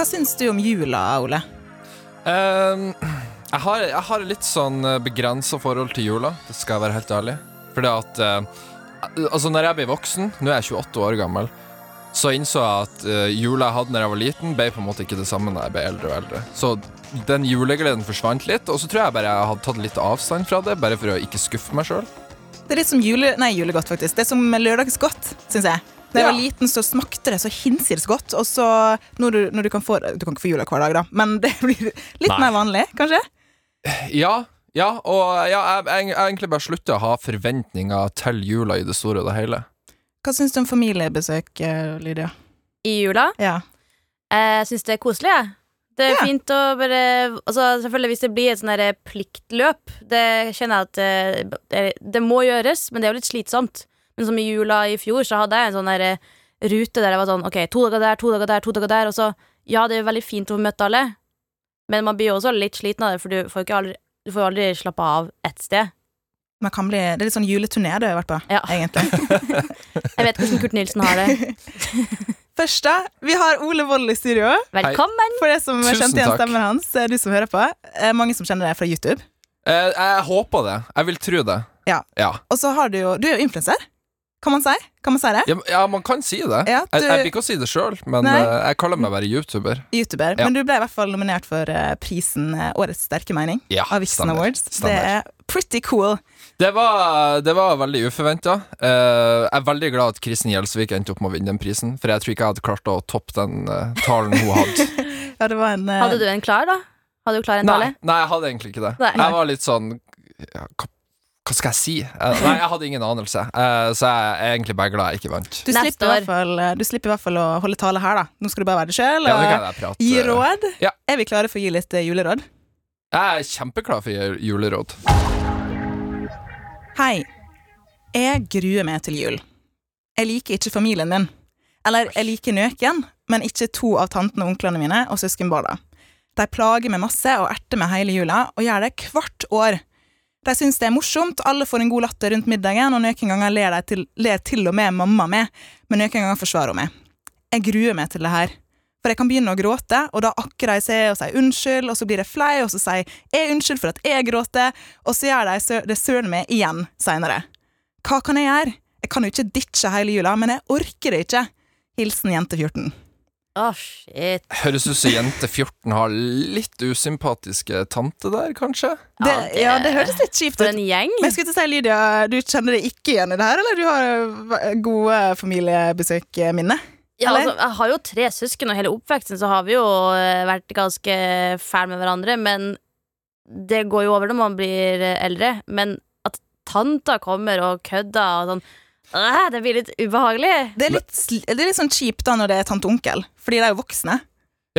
Hva syns du om jula, Ole? Um, jeg, har, jeg har litt sånn begrensa forhold til jula, det skal jeg være helt ærlig. Fordi at uh, Altså, når jeg ble voksen, nå er jeg 28 år gammel, så innså jeg at uh, jula jeg hadde når jeg var liten, ble på en måte ikke det samme når jeg ble eldre og eldre. Så den julegleden forsvant litt, og så tror jeg bare jeg hadde tatt litt avstand fra det, bare for å ikke skuffe meg sjøl. Det er litt som jule... Nei, julegodt, faktisk. Det er som lørdagsgodt, syns jeg. Da jeg var liten, så smakte det så hinsides godt. Og så når du, når du kan få Du kan ikke få jula hver dag, da, men det blir litt Nei. mer vanlig, kanskje? Ja, ja, og ja, jeg, jeg, jeg egentlig bare slutter å ha forventninger til jula i det store og det hele. Hva syns du om familiebesøk, eh, Lydia? I jula. Ja. Jeg syns det er koselig, jeg. Det er Ja. fint å bare Altså, selvfølgelig Hvis det blir et sånn pliktløp, det kjenner jeg at det, det, det må gjøres, men det er jo litt slitsomt. Men som i jula i fjor, så hadde jeg en sånn der rute der jeg var sånn OK, to dager der, to dager der, to dager der. Og så Ja, det er jo veldig fint å få møtt alle, men man blir jo også litt sliten av det, for du får jo aldri, du får jo aldri slappe av ett sted. Man kan bli, det er litt sånn juleturné du har vært på, Ja. egentlig. Jeg vet hvordan Kurt Nilsen har det. Først, da. Vi har Ole Wold i studio. Velkommen! For det som Tusen kjente igjen stemmen hans, er du som hører på. Eh, Mange som kjenner deg fra YouTube. Eh, jeg håper det. Jeg vil tro det. Ja. Ja, Og så har du jo Du er jo influenser. Kan man si? Kan man si det? ja, ja man kan si det. Ja, Jeg, du- jeg vil ikke si det sjøl, men Nei. eh, jeg kaller meg bare YouTuber. YouTuber. Ja. Men du ble i hvert fall nominert for eh, prisen eh, Årets sterke mening Ja, av Vixen stemmer. Awards. Stemmer. Det er pretty cool. Det var, det var veldig uforventa. jeg er veldig glad at Kristin Gjelsvik endte opp med å vinne den prisen, for jeg tror ikke jeg hadde klart å toppe den uh, talen hun hadde. Ja, det var en uh... Hadde du en klar, da? Hadde du klar en nei, tale? nei, jeg hadde egentlig ikke det. Nei. Jeg var litt sånn ja, hva, skal jeg si? Uh, nei, jeg hadde ingen anelse, uh, så jeg er egentlig bare glad jeg ikke vant. du slipper, i hvert fall, eh, du slipper i hvert fall å holde tale her, da. Nå skal du bare være deg sjøl Ja, og prate. gi råd. Ja. Er vi klare for å gi litt juleråd? Jeg er kjempeklar for ju- juleråd. Hei. Jeg gruer meg til jul. Jeg liker ikke familien min. Eller jeg liker nøken, men ikke to av tantene og onklene mine og søskenbarna. De plager meg masse og erter meg hele jula, og gjør det hvert år. De syns det er morsomt, alle får en god latter rundt middagen, og noen ganger ler, til, ler til og med mamma med, men noen ganger forsvarer hun meg. Jeg gruer meg til det her. For jeg kan begynne å gråte, og da akker de seg og sier unnskyld, og så blir det flau, og så sier jeg unnskyld for at jeg gråter, og så gjør de det søren meg igjen seinere. Hva kan jeg gjøre? Jeg kan jo ikke ditche hele jula, men jeg orker det ikke. Hilsen jente 14. Å, shit. Høres ut som jente 14 har litt usympatiske tante der, kanskje? Det, Ja, det- høres litt kjipt For ut. en gjeng. Men jeg skulle til å si, Lydia, du kjenner deg ikke igjen i det her, eller du har eh, gode familiebesøkminner? Ja, altså, jeg har jo tre søsken, og hele oppveksten så har vi jo eh, vært ganske fæle med hverandre. Men det går jo over når man blir eh, eldre. Men at tanta kommer og kødder og sånn Det blir litt ubehagelig. Det er litt, det er litt sånn kjipt da når det er tante og onkel, fordi de er jo voksne.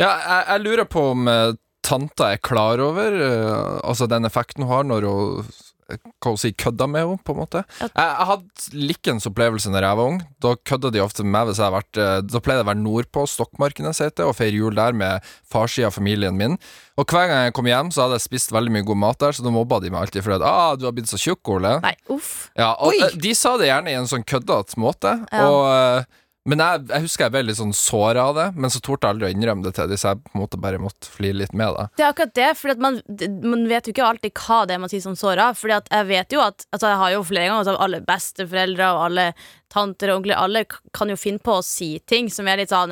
Ja, jeg, jeg lurer på om eh, tanta er klar over uh, altså den effekten hun har når hun eh, hva å si, kødda med henne, på en måte. Jeg, jeg hadde likens opplevelse når jeg var ung. Da kødda de ofte med meg hvis jeg hadde vært Da pleide jeg å være nordpå, Stokmarknes heter det, og feire jul der med farssida av familien min. Og hver gang jeg kom hjem, så hadde jeg spist veldig mye god mat der, så da mobba de meg alltid for at ah, du har blitt så tjukk, Ole. Nei, uff. Ja, og Oi. De sa det gjerne i en sånn køddete måte. Ja. Og, men jeg, jeg husker jeg ble litt sånn såra av det, men så torde jeg aldri å innrømme det til dem, så jeg på en måte bare måtte flire litt med det. Det er akkurat det, for man, man vet jo ikke alltid hva det er man sier som såra. Fordi jeg vet jo at altså Jeg har jo flere ganger altså alle besteforeldre og alle tanter og onkler Alle kan jo finne på å si ting som er litt sånn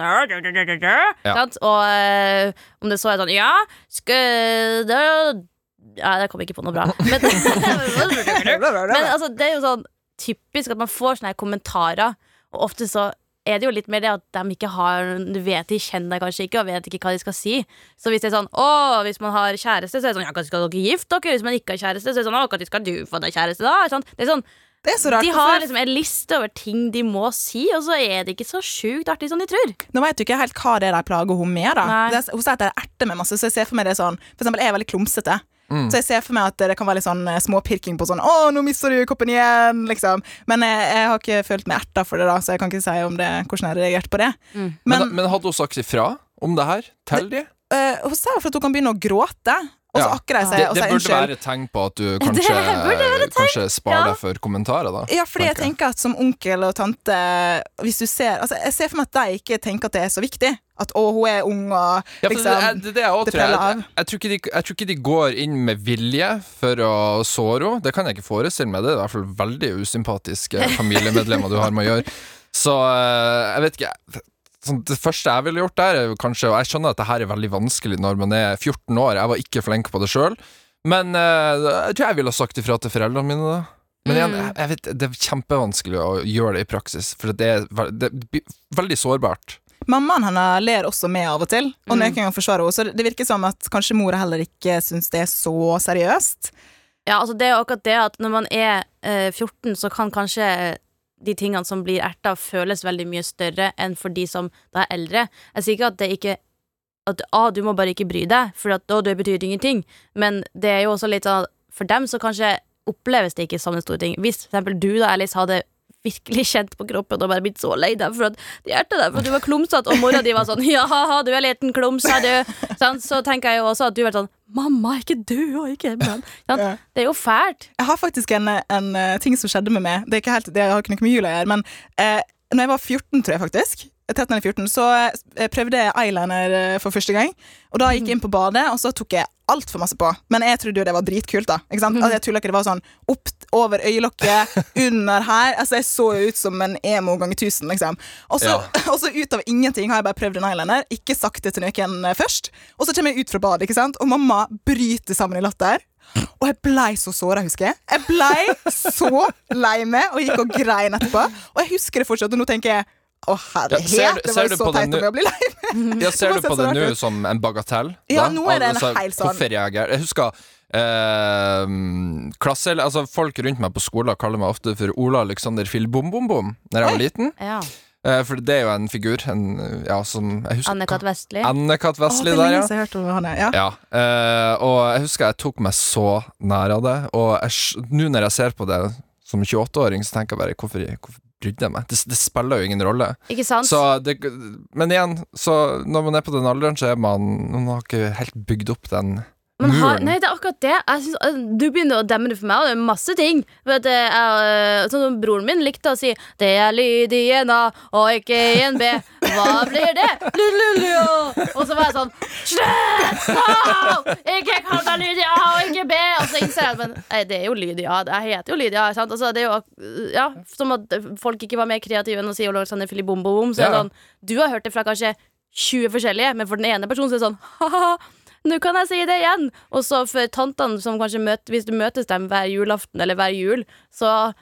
Ja. Og eh, om det så er sånn Ja, skal det Ja, jeg kom ikke på noe bra. Men, men altså, det er jo sånn typisk at man får sånne kommentarer, og ofte så er det jo litt mer det at de ikke har Du vet de kjenner deg kanskje ikke, og vet ikke hva de skal si. Så hvis det er sånn Å, hvis man har kjæreste, så er det sånn Ja, når skal dere gifte dere? Hvis man ikke har kjæreste, så er det sånn Å, når skal du få deg kjæreste, da? Sånn. Det er sånn Det er så rart. De har liksom en liste over ting de må si, og så er det ikke så sjukt artig som de tror. Nå vet du ikke helt hva det er de plager hun med. da Nei. Hun sier at det er erter med masse, så jeg ser for meg det sånn For eksempel, jeg er veldig klumsete. Mm. Så jeg ser for meg at det kan være litt sånn eh, småpirking på sånn 'Å, nå mister du koppen igjen', liksom. Men jeg, jeg har ikke følt meg erta for det, da så jeg kan ikke si om det, hvordan jeg har reagert på det. Mm. Men, Men, men hadde hun sagt ifra om det her til de? Uh, hun sa for at hun kan begynne å gråte, og så Ja. akker de seg Det, unnskyld. det burde være et tegn på at du kanskje, kanskje sparer ja. deg for kommentarer, da. Ja, fordi tenker jeg. tenker at som onkel og tante Hvis du ser Altså, jeg ser for meg at de ikke tenker at det er så viktig. At 'å, hun er ung', og Ja, liksom det, er- det, det også det tror. Jeg, jeg, jeg, tror de, jeg tror ikke de går inn med vilje for å såre henne. Det kan jeg ikke forestille meg. Det er i hvert fall veldig usympatiske familiemedlemmer du har med å gjøre. Så eh, jeg vet ikke sånn, Det første jeg ville gjort der, er kanskje Og jeg skjønner at det her er veldig vanskelig når man er 14 år. Jeg var ikke flink på det sjøl. Men uh, jeg tror jeg ville ha sagt ifra til foreldrene mine, da. Men igjen, Mm. jeg, jeg vet, det er kjempevanskelig å gjøre det i praksis, for det er, det er veldig sårbart. Mammaen hennes ler også med av og til, og Mm. nøker ganger forsvarer henne. Så det virker som at kanskje mora heller ikke syns det er så seriøst. Ja, altså det er akkurat det at når man er eh, 14, så kan kanskje de tingene som blir erta, føles veldig mye større enn for de som da er eldre. Jeg sier ikke at det ikke At ah, du må bare ikke bry deg, for at, å, det betyr ingenting. Men det er jo også litt sånn For dem så kanskje oppleves det ikke som en stor ting. Hvis for eksempel du da, Alice, hadde virkelig kjent på kroppen og bare blitt så lei deg for at de erta deg for at du var klumsete, og mora di var sånn Ja, ha-ha, du er liten klums, er du. Sånn, så tenker jeg jo også at du har vært sånn Mamma, ikke du, og ikke. Sånn, Ja. Det er jo fælt. Jeg har faktisk en, en eh, ting som skjedde med meg. Det, er ikke helt, det har ikke noe med jula å gjøre, men eh, når jeg var 14, tror jeg faktisk, 13 eller 14, så eh, prøvde jeg eyeliner eh, for første gang. Og da gikk jeg inn på badet, og så tok jeg altfor masse på. Men jeg trodde jo det var dritkult, da. Ikke sant? Altså, jeg tuller ikke, det var sånn opp over øyelokket, under her. Altså, jeg så jo ut som en emo ganger tusen, liksom. Og så, så ut av ingenting har jeg bare prøvd en eyeliner, ikke sagt det til noen eh, først. Og så kommer jeg ut fra badet, ikke sant, og mamma bryter sammen i latter. Og jeg blei så såra, husker jeg. Jeg blei så lei meg og gikk og grein etterpå. Og jeg husker det fortsatt, og nå tenker jeg å herlighet, ser- det var jo så teit om jeg å bli lei meg. Ja, Ser du på det nå som en bagatell? Ja, da? nå er det en Altså, heil sånn- Hvorfor reagerer Jeg husker eh, klasse, altså Folk rundt meg på skolen kaller meg ofte for Ola Alexander Filbom-bom-bom Når jeg var liten. Ja. Eh, for det er jo en figur en, ja, som jeg husker Anne-Kat. Vestli. Anne-Kat. Vestli er der, ja. jeg hørte om han, ja. Ja, Uh, og jeg husker jeg tok meg så nær av det. Og nå når jeg ser på det som 28-åring, så tenker jeg bare hvorfor, hvorfor brydde jeg meg? Det, det spiller jo ingen rolle. Ikke sant? Så det, men igjen, så når man er på den alderen, så er man Man har ikke helt bygd opp den Man har, nei, det er akkurat det. Synes, øh, du begynner å demme det for meg, og det er masse ting. For at, øh, jeg, sånn som Broren min likte å si 'Det er lyd i en A og ikke i en B'. Hva blir det? Lululio. Og så var jeg sånn Slutt! Au! Ikke kall meg lyd i A og ikke B! Og så innser jeg men, nei, det er jo lyd i A. Jeg heter jo lyd i A. Sant? Altså, det er jo ja, Som at folk ikke var mer kreative enn å si Alexander Filip Bom. Så er Ja. sånn, du har hørt det fra kanskje 20 forskjellige, men for den ene personen så er det sånn ha-ha. Nå kan jeg si det igjen! Og så for tantene som kanskje møter Hvis du møtes dem hver julaften eller hver jul, så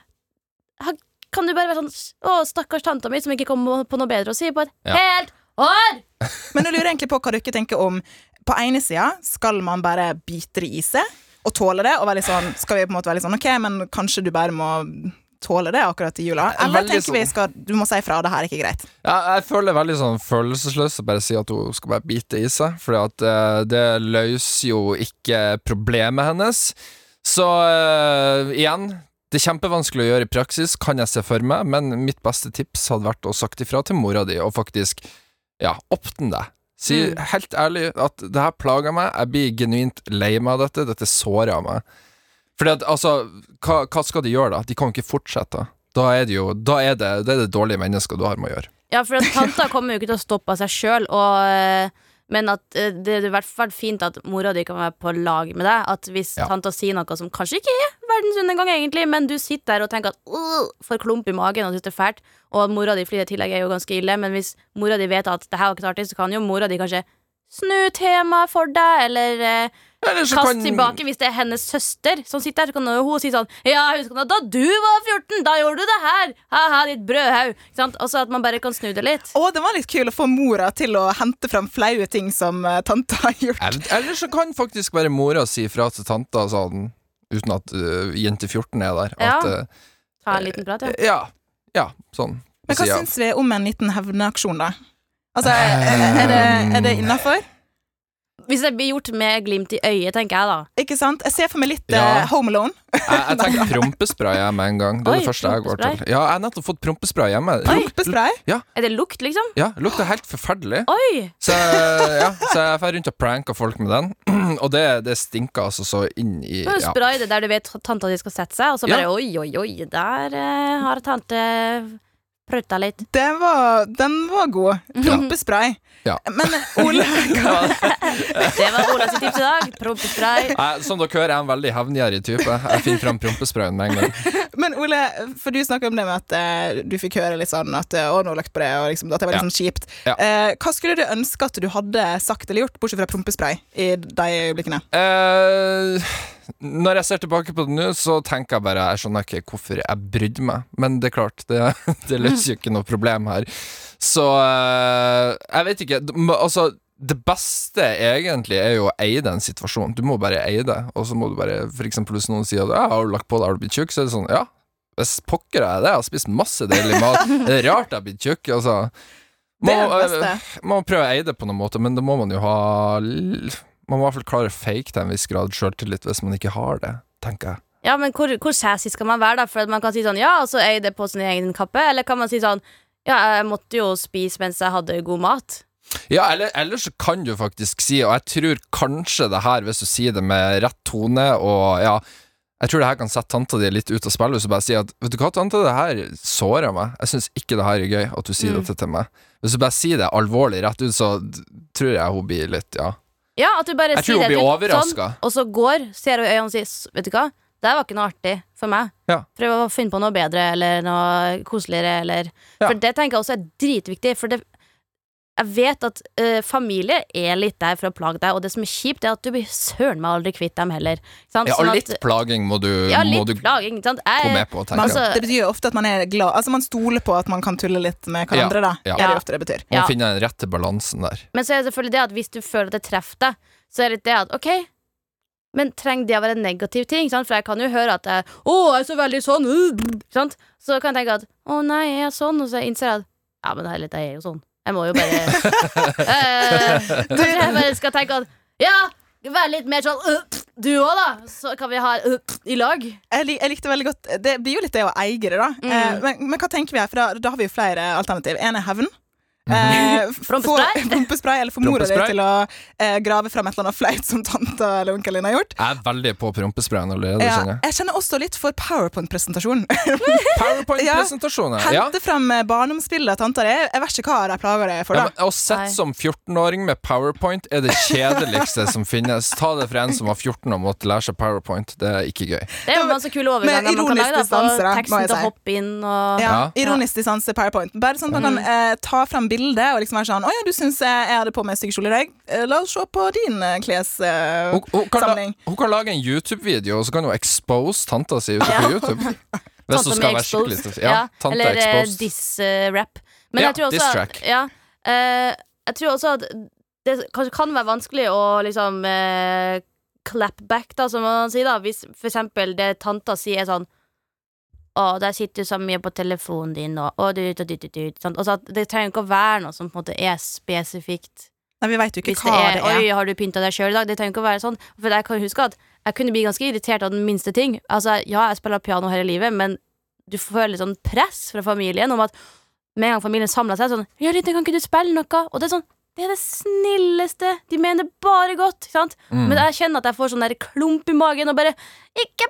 kan du bare være sånn Å, stakkars tanta mi som ikke kom på noe bedre å si på et Ja. helt år! Men jeg lurer egentlig på hva dere tenker om På ene sida skal man bare bite det i seg og tåle det, og være litt sånn, skal vi på en måte være litt sånn OK, men kanskje du bare må tåle det akkurat i jula? Er Eller veldig tenker vi sånn- skal Du må si fra, det her er ikke greit. Ja, jeg føler veldig sånn følelsesløs å bare si at hun skal bare bite i seg, Fordi at eh, det løser jo ikke problemet hennes. Så uh, igjen, det er kjempevanskelig å gjøre i praksis, kan jeg se for meg, men mitt beste tips hadde vært å sagt ifra til mora di, og faktisk, ja, åpne deg. Si Mm. helt ærlig at det her plager meg, jeg blir genuint lei meg av dette, dette sårer meg. Fordi at, altså, hva, hva skal de gjøre da? De kan ikke fortsette. Da er det jo, da er det, det er det dårlige mennesket du har med å gjøre. Ja, for at tanta kommer jo ikke til å stoppe av seg sjøl, men at eh, det er i hvert fall fint at mora di kan være på lag med deg. At hvis Ja. tanta sier noe som kanskje ikke er verdens undergang, egentlig, men du sitter der og tenker at «Åh», får klump i magen og syns det er fælt, og at mora di det i tillegg er jo ganske ille, men hvis mora di vet at det her var ikke artig, så kan jo mora di kanskje snu temaet for deg, eller eh, Kast kan- tilbake hvis det er hennes søster som sitter her. Så kan hun si sånn Ja, husker du da du var 14? Da gjorde du det her! Ha-ha, ditt brødhaug. Og? Altså at man bare kan snu det litt. Å, det var litt kul å få mora til å hente frem flaue ting som uh, tante har gjort. Eller, eller så kan faktisk bare mora si fra til tanta den uten at uh, jente 14 er der, Ja. at uh, Ta en liten prat, ja. Ja. Ja, sånn. Men hva syns vi om en liten hevneaksjon, da? Altså, er, er det, er det innafor? Hvis det blir gjort med glimt i øyet, tenker jeg da. Ikke sant? Jeg ser for meg litt Ja. uh, Home Alone. Jeg, jeg tenker prompespray jeg med en gang. Det er Oi, det første jeg går til. Ja, jeg har nettopp fått prompespray hjemme. Prompespray? Prompespray. Er det lukt, liksom? Ja, lukter helt forferdelig. Oi! Så, ja, så jeg drar rundt og pranker folk med den, og det, det stinker altså så inn i ja. Spray det der du vet tanta di skal sette seg, og så bare Ja. oi, oi, oi, der uh, har tante prøvd litt. Den var, den var god. Prompespray. Ja. Men Ole, hva, Det var Ola sitt tips i dag. Prompespray. Jeg, som dere hører, jeg er en veldig hevngjerrig type. Jeg finner fram prompesprayen med en gang. men Ole, for du snakka om det med at eh, du fikk høre litt sånn at eh, å, nå lagt på det, og liksom, at det var litt Ja. sånn kjipt. Ja. Eh, hva skulle du ønske at du hadde sagt eller gjort, bortsett fra prompespray, i de øyeblikkene? Eh, når jeg ser tilbake på det nå, så tenker jeg bare Jeg skjønner ikke hvorfor jeg brydde meg. Men det er klart, det, det løser jo ikke noe problem her. Så eh, jeg vet ikke. Altså, det beste egentlig er jo å eie den situasjonen. Du må bare eie det. Og så må du bare, for eksempel hvis noen sier at ja, 'har du lagt på deg, har du blitt tjukk', så er det sånn ja. Hvis pokker jeg det, jeg har spist masse deilig mat. Det er rart jeg har blitt tjukk. Altså. Det er det beste. man må prøve å eie det på noen måte, men da må man jo ha Man må i hvert fall klare å fake til en viss grad sjøltillit hvis man ikke har det, tenker jeg. Ja, men hvor, hvor sassy skal man være, da? For man kan si sånn ja, og så er det på sin egen kappe. Eller kan man si sånn ja, jeg måtte jo spise mens jeg hadde god mat. Ja, eller, eller så kan du faktisk si, og jeg tror kanskje det her, hvis du sier det med rett tone og ja jeg tror det her kan sette tanta di litt ut av spillet hvis du bare sier at Vet du hva, tante, det her sårer meg. Jeg syns ikke det her er gøy at du sier Mm. dette til meg. Hvis du bare sier det alvorlig rett ut, så tror jeg hun blir litt Ja. Ja, at du bare Jeg sier tror hun det blir litt overraska. sånn, og så går, ser hun i øynene og sier "S- Vet du hva, det var ikke noe artig for meg. Ja. Prøv å finne på noe bedre eller noe koseligere, eller Ja. For det tenker jeg også er dritviktig, for det jeg vet at uh, familie er litt der for å plage deg, og det som er kjipt, er at du blir søren meg aldri kvitt dem heller. Sant? Ja, Sånn og at- litt plaging må du, ja, må litt du plaging, sant? Jeg- gå med på, Man. Altså- det betyr jo ofte at man er glad Altså Man stoler på at man kan tulle litt med hverandre, da. ja. Er det ofte det betyr. Man Ja. finne den rette balansen der. Men så er det selvfølgelig det at hvis du føler at det treffer deg, så er det det at ok, men trenger det å være en negativ ting? Sant? For jeg kan jo høre at jeg, 'Å, jeg er så veldig sånn', uh, sant? Så kan jeg tenke at 'Å nei, jeg er sånn', og så innser jeg at 'Ja, men det er litt, jeg er jo sånn'. Jeg må jo bare eh, Kanskje jeg bare skal tenke at 'Ja, vær litt mer sånn uh, du òg, da', så kan vi ha uh, i lag. Jeg, lik, jeg likte veldig godt Det blir jo litt det å eie det, da. Mm. Eh, men, men hva tenker vi her? For da, da har vi jo flere alternativ. En er hevn. Eh, Prompespray. Eller få mora di til å eh, grave fram et eller annet flaut som tanta eller onkelen din har gjort. Jeg er veldig på prompesprayen allerede, Ja, kjenner jeg. jeg kjenner også litt for powerpoint-presentasjon. Powerpoint-presentasjoner. Hente Ja. fram eh, barndomsbildet av tanta di. Jeg vet ikke hva de plager deg for, da. ja, Å sitte som 14-åring med powerpoint er det kjedeligste som finnes. Ta det fra en som var 14 og måtte lære seg powerpoint. Det er ikke gøy. Det er jo masse kule overganger man kan lage. da, distanse, da, Teksten til å hoppe inn og Ja, Ja. Ironisk distanse powerpoint. Bare sånn at man kan eh, ta frem bildet og liksom være sånn Å ja, du syns jeg hadde på meg styggkjole i dag? Eh, la oss se på din klessamling'. kles... Eh, Hun, hun, kan hun kan lage en YouTube-video, og så kan hun expose tanta si ute på YouTube. Hvis hun skal være skikkelig ja, Ja, tante Eller eh, diss-rap. Men Ja, jeg tror også track. Ja, uh, jeg tror også at det kanskje kan være vanskelig å liksom uh, clap back, da, som man sier, da. Hvis for eksempel det tanta sier er sånn å, der sitter du så mye på telefonen din, og, og du, du, du, du, du, sant? Altså, Det trenger ikke å være noe som på en måte er spesifikt. Nei, vi veit jo ikke Hvis det hva er, det er. 'oi, har du pynta deg sjøl i dag?' Det trenger ikke å være sånn. For jeg kan huske at jeg kunne bli ganske irritert av den minste ting. Altså, ja, jeg spiller piano hele livet, men du føler litt sånn press fra familien om at med en gang familien samler seg, sånn 'Ja, Rita, kan ikke du spille noe?' Og det er sånn det er det snilleste. De mener bare godt. Ikke sant? Mm. Men jeg kjenner at jeg får sånn der klump i magen og bare Ikke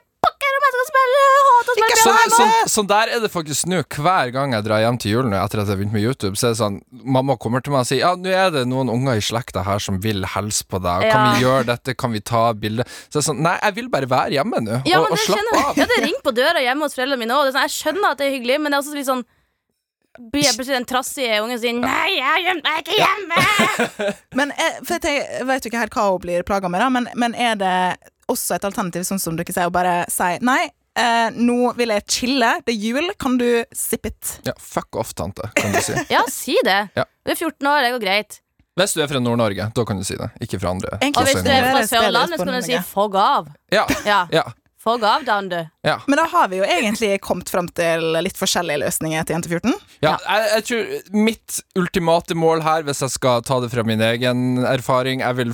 pokker om jeg skal spille! Jeg spille Ikke Sånn, sånn, sånn der er det faktisk nå. Hver gang jeg drar hjem til jul nå etter at jeg har begynt med YouTube, så er det sånn Mamma kommer til meg og sier Ja, nå er det noen unger i slekta her som vil hilse på deg. Kan Ja. vi gjøre dette? Kan vi ta bilde? Så jeg er sånn Nei, jeg vil bare være hjemme nå, Ja, og, og det slappe av. Ja, det ringer på døra hjemme hos foreldrene mine òg. Sånn, jeg skjønner at det er hyggelig, men det er også litt sånn blir jeg plutselig den trassige ungen som sier 'nei, jeg er jeg er ikke hjemme'. Men jeg, for jeg, tenker, jeg vet jo ikke helt hva hun blir plaga med, da, men, men er det også et alternativ, sånn som dere sier, å bare si nei? Eh, nå vil jeg chille, det er jul, kan du zip it? Ja, fuck off, tante, kan du si. Ja, si det. Ja. Du er 14 år, det går greit. Hvis du er fra Nord-Norge, da kan du si det. Ikke fra andre. Og hvis du er fra Det Sørlandet, så kan du si 'fogg av'. Ja, Ja. ja. Fogg av, Dan, du. Ja. Men da har vi jo egentlig kommet fram til litt forskjellige løsninger til Jente 14. Ja, jeg, jeg tror Mitt ultimate mål her, hvis jeg skal ta det fra min egen erfaring jeg vil,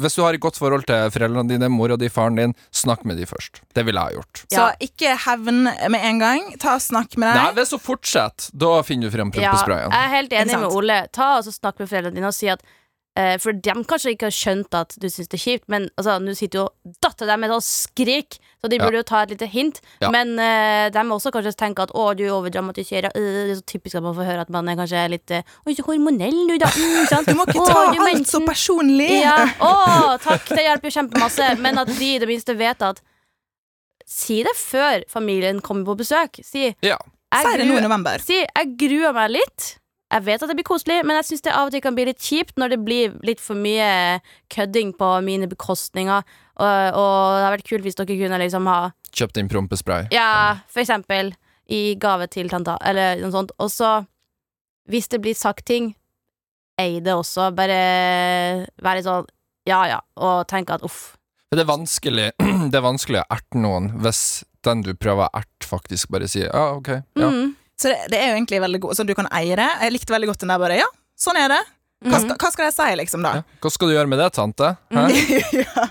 Hvis du har et godt forhold til foreldrene dine, mora di, faren din, snakk med de først. Det ville jeg ha gjort. Så ikke hevn med en gang. Ta og Snakk med Nei. Hvis hun fortsetter, da finner du frem Ja, prompesprayen. jeg er helt enig med Ole. Ta og Snakk med foreldrene dine og si at eh, For de kanskje ikke har skjønt at du syns det er kjipt, men altså, nå sitter jo dattera der med et skrik, så de burde jo ta et lite hint. Ja. Men eh, de må også kanskje tenke at å, du overdramatiserer. Øh, det er så typisk at man får høre at man er kanskje litt øh, Oi, så hormonell du, da. Mm, sant? Du må ikke ta er alt så personlig. Ja, å, takk, det hjelper jo kjempemasse. Men at de i det minste vet at Si det før familien kommer på besøk. Si Ja. jeg Si det nå i november. Si, jeg gruer meg litt. Jeg vet at det blir koselig, men jeg syns det av og til kan bli litt kjipt når det blir litt for mye kødding på mine bekostninger. Og, og det hadde vært kult hvis dere kunne liksom ha Kjøpt inn prompespray. Ja, for eksempel i gave til tanta, eller noe sånt. Og så, hvis det blir sagt ting, ei det også. Bare vær litt sånn ja ja, og tenk at uff. Det er vanskelig Det er vanskelig å erte noen hvis den du prøver å erte, faktisk bare sier ja, ok. Ja. Mm. Så det, det er jo egentlig veldig god Så du kan eie det. Jeg likte veldig godt den der bare Ja, sånn er det. Hva skal, hva skal jeg si, liksom, da? Ja. Hva skal du gjøre med det, tante? Hæ? ja.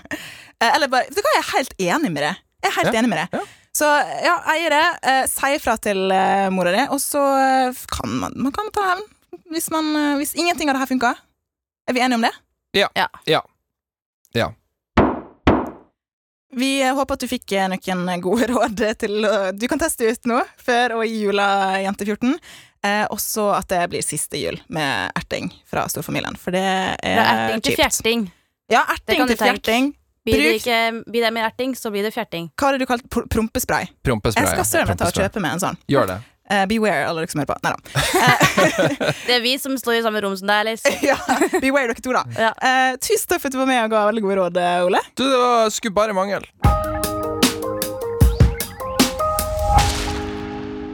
Eh, Eller bare Vet du hva, jeg er helt enig med det. Jeg er helt Ja, enig med det. ja. Så ja, eie det. Eh, si ifra til eh, mora di, og så eh, kan man, man kan ta hevn. Hvis, man, eh, hvis ingenting av det her funka. Er vi enige om det? Ja. Ja. Ja. Vi eh, håper at du fikk eh, noen gode råd til å Du kan teste ut nå før og i jula, Jente 14. Eh, også at det blir siste jul med erting fra storfamilien. For det er Fra erting til fjerting. Ja, erting til fjerting. Blir det, Bruk- ikke, blir det mer erting, så blir det fjerting. Hva har du kalt prompespray? Prompespray. Jeg skal søren meg ta og kjøpe med en sånn. Gjør det. Eh, beware, alle dere som hører på. Nei da. Det er vi som står i samme rom som deg, Alice. ja, beware dere to, da. Ja. Uh, tusen takk for at du var med og ga veldig gode råd, eh, Ole. Du, det var, skulle bare mangle.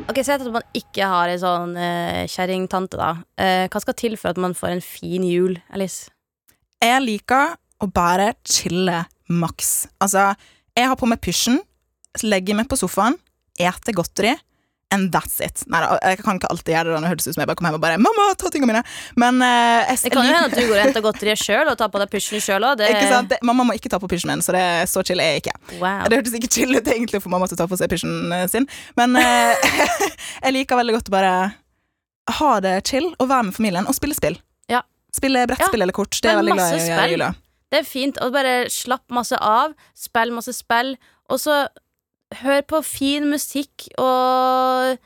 Ok, Si at man ikke har ei sånn uh, kjerringtante, da. Eh, hva skal til for at man får en fin jul, Alice? Jeg liker å bare chille maks. Altså, jeg har på meg pysjen, legger meg på sofaen, eter godteri, and that's it. Nei jeg kan ikke alltid gjøre det. da, Det hørtes ut som jeg bare kom hjem og bare 'Mamma, ta tingene mine!' Men uh, jeg, Det kan jo hende at du går og henter godteriet sjøl og tar på deg pysjen sjøl òg. Mamma må ikke ta på pysjen min, så det er så chill er jeg ikke. Wow. Det hørtes ikke chill ut egentlig for mamma til å ta på seg pysjen eh, sin, men uh, jeg liker veldig godt å bare ha det chill og være med familien og spille spill. Ja. Spille brettspill eller kort. Det er veldig glad i jula. Det er fint å bare slappe masse av, spille masse spill, og så hør på fin musikk, og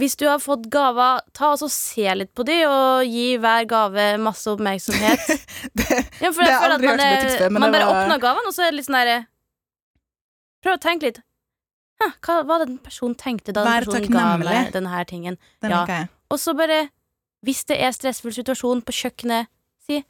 hvis du har fått gaver, ta og se litt på dem og gi hver gave masse oppmerksomhet. Det, Ja, for Det jeg føler at man, er, tips før, men man bare var- åpner gaven, og så er det litt sånn derre Prøv å tenke litt. Hva var det den personen tenkte da den personen ga meg denne tingen? den Ja. Og så bare, hvis det er stressfull situasjon på kjøkkenet, si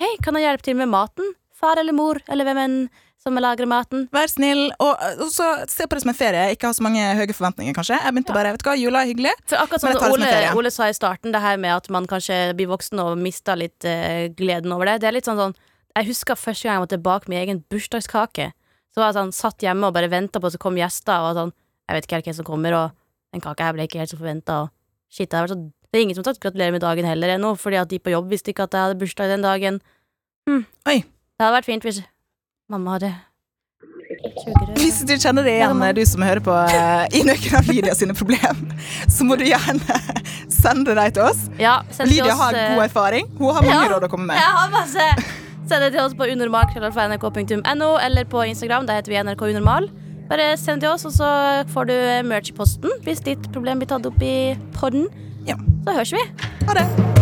hei, kan jeg hjelpe til med maten? Far eller mor, eller hvem enn som lager maten. Vær snill, og, og så se på det som en ferie. Ikke ha så mange høye forventninger, kanskje. Jeg begynte Ja. bare, vet du hva, Jula er hyggelig. så akkurat Men som det som Ole. Ole sa i starten, det her med at man kanskje blir voksen og mister litt uh, gleden over det. Det er litt sånn sånn Jeg husker første gang jeg måtte bake med egen bursdagskake. Så var jeg sånn, satt hjemme og bare venta på at det kom gjester, og sånn Jeg vet ikke helt hvem som kommer, og den kaka her ble ikke helt som forventa, og shit, det, har vært så, det er ingen som har sagt gratulerer med dagen heller ennå, fordi at de på jobb visste ikke at jeg hadde bursdag den dagen. Hm. Det hadde vært fint hvis mamma hadde. Hvis du kjenner det igjen, du som hører på eh, i noen av Lydia sine problem, så må du gjerne sende dem til oss. Ja, send til Lydia oss, har eh, god erfaring. Hun har mange Ja. råd å komme med. Jeg har masse! Send det til oss på unormal.nrk.no eller på Instagram. Der heter vi NRK Unormal. Bare send det til oss, og så får du merch i posten hvis ditt problem blir tatt opp i podden. Ja. Så høres vi. Ha det.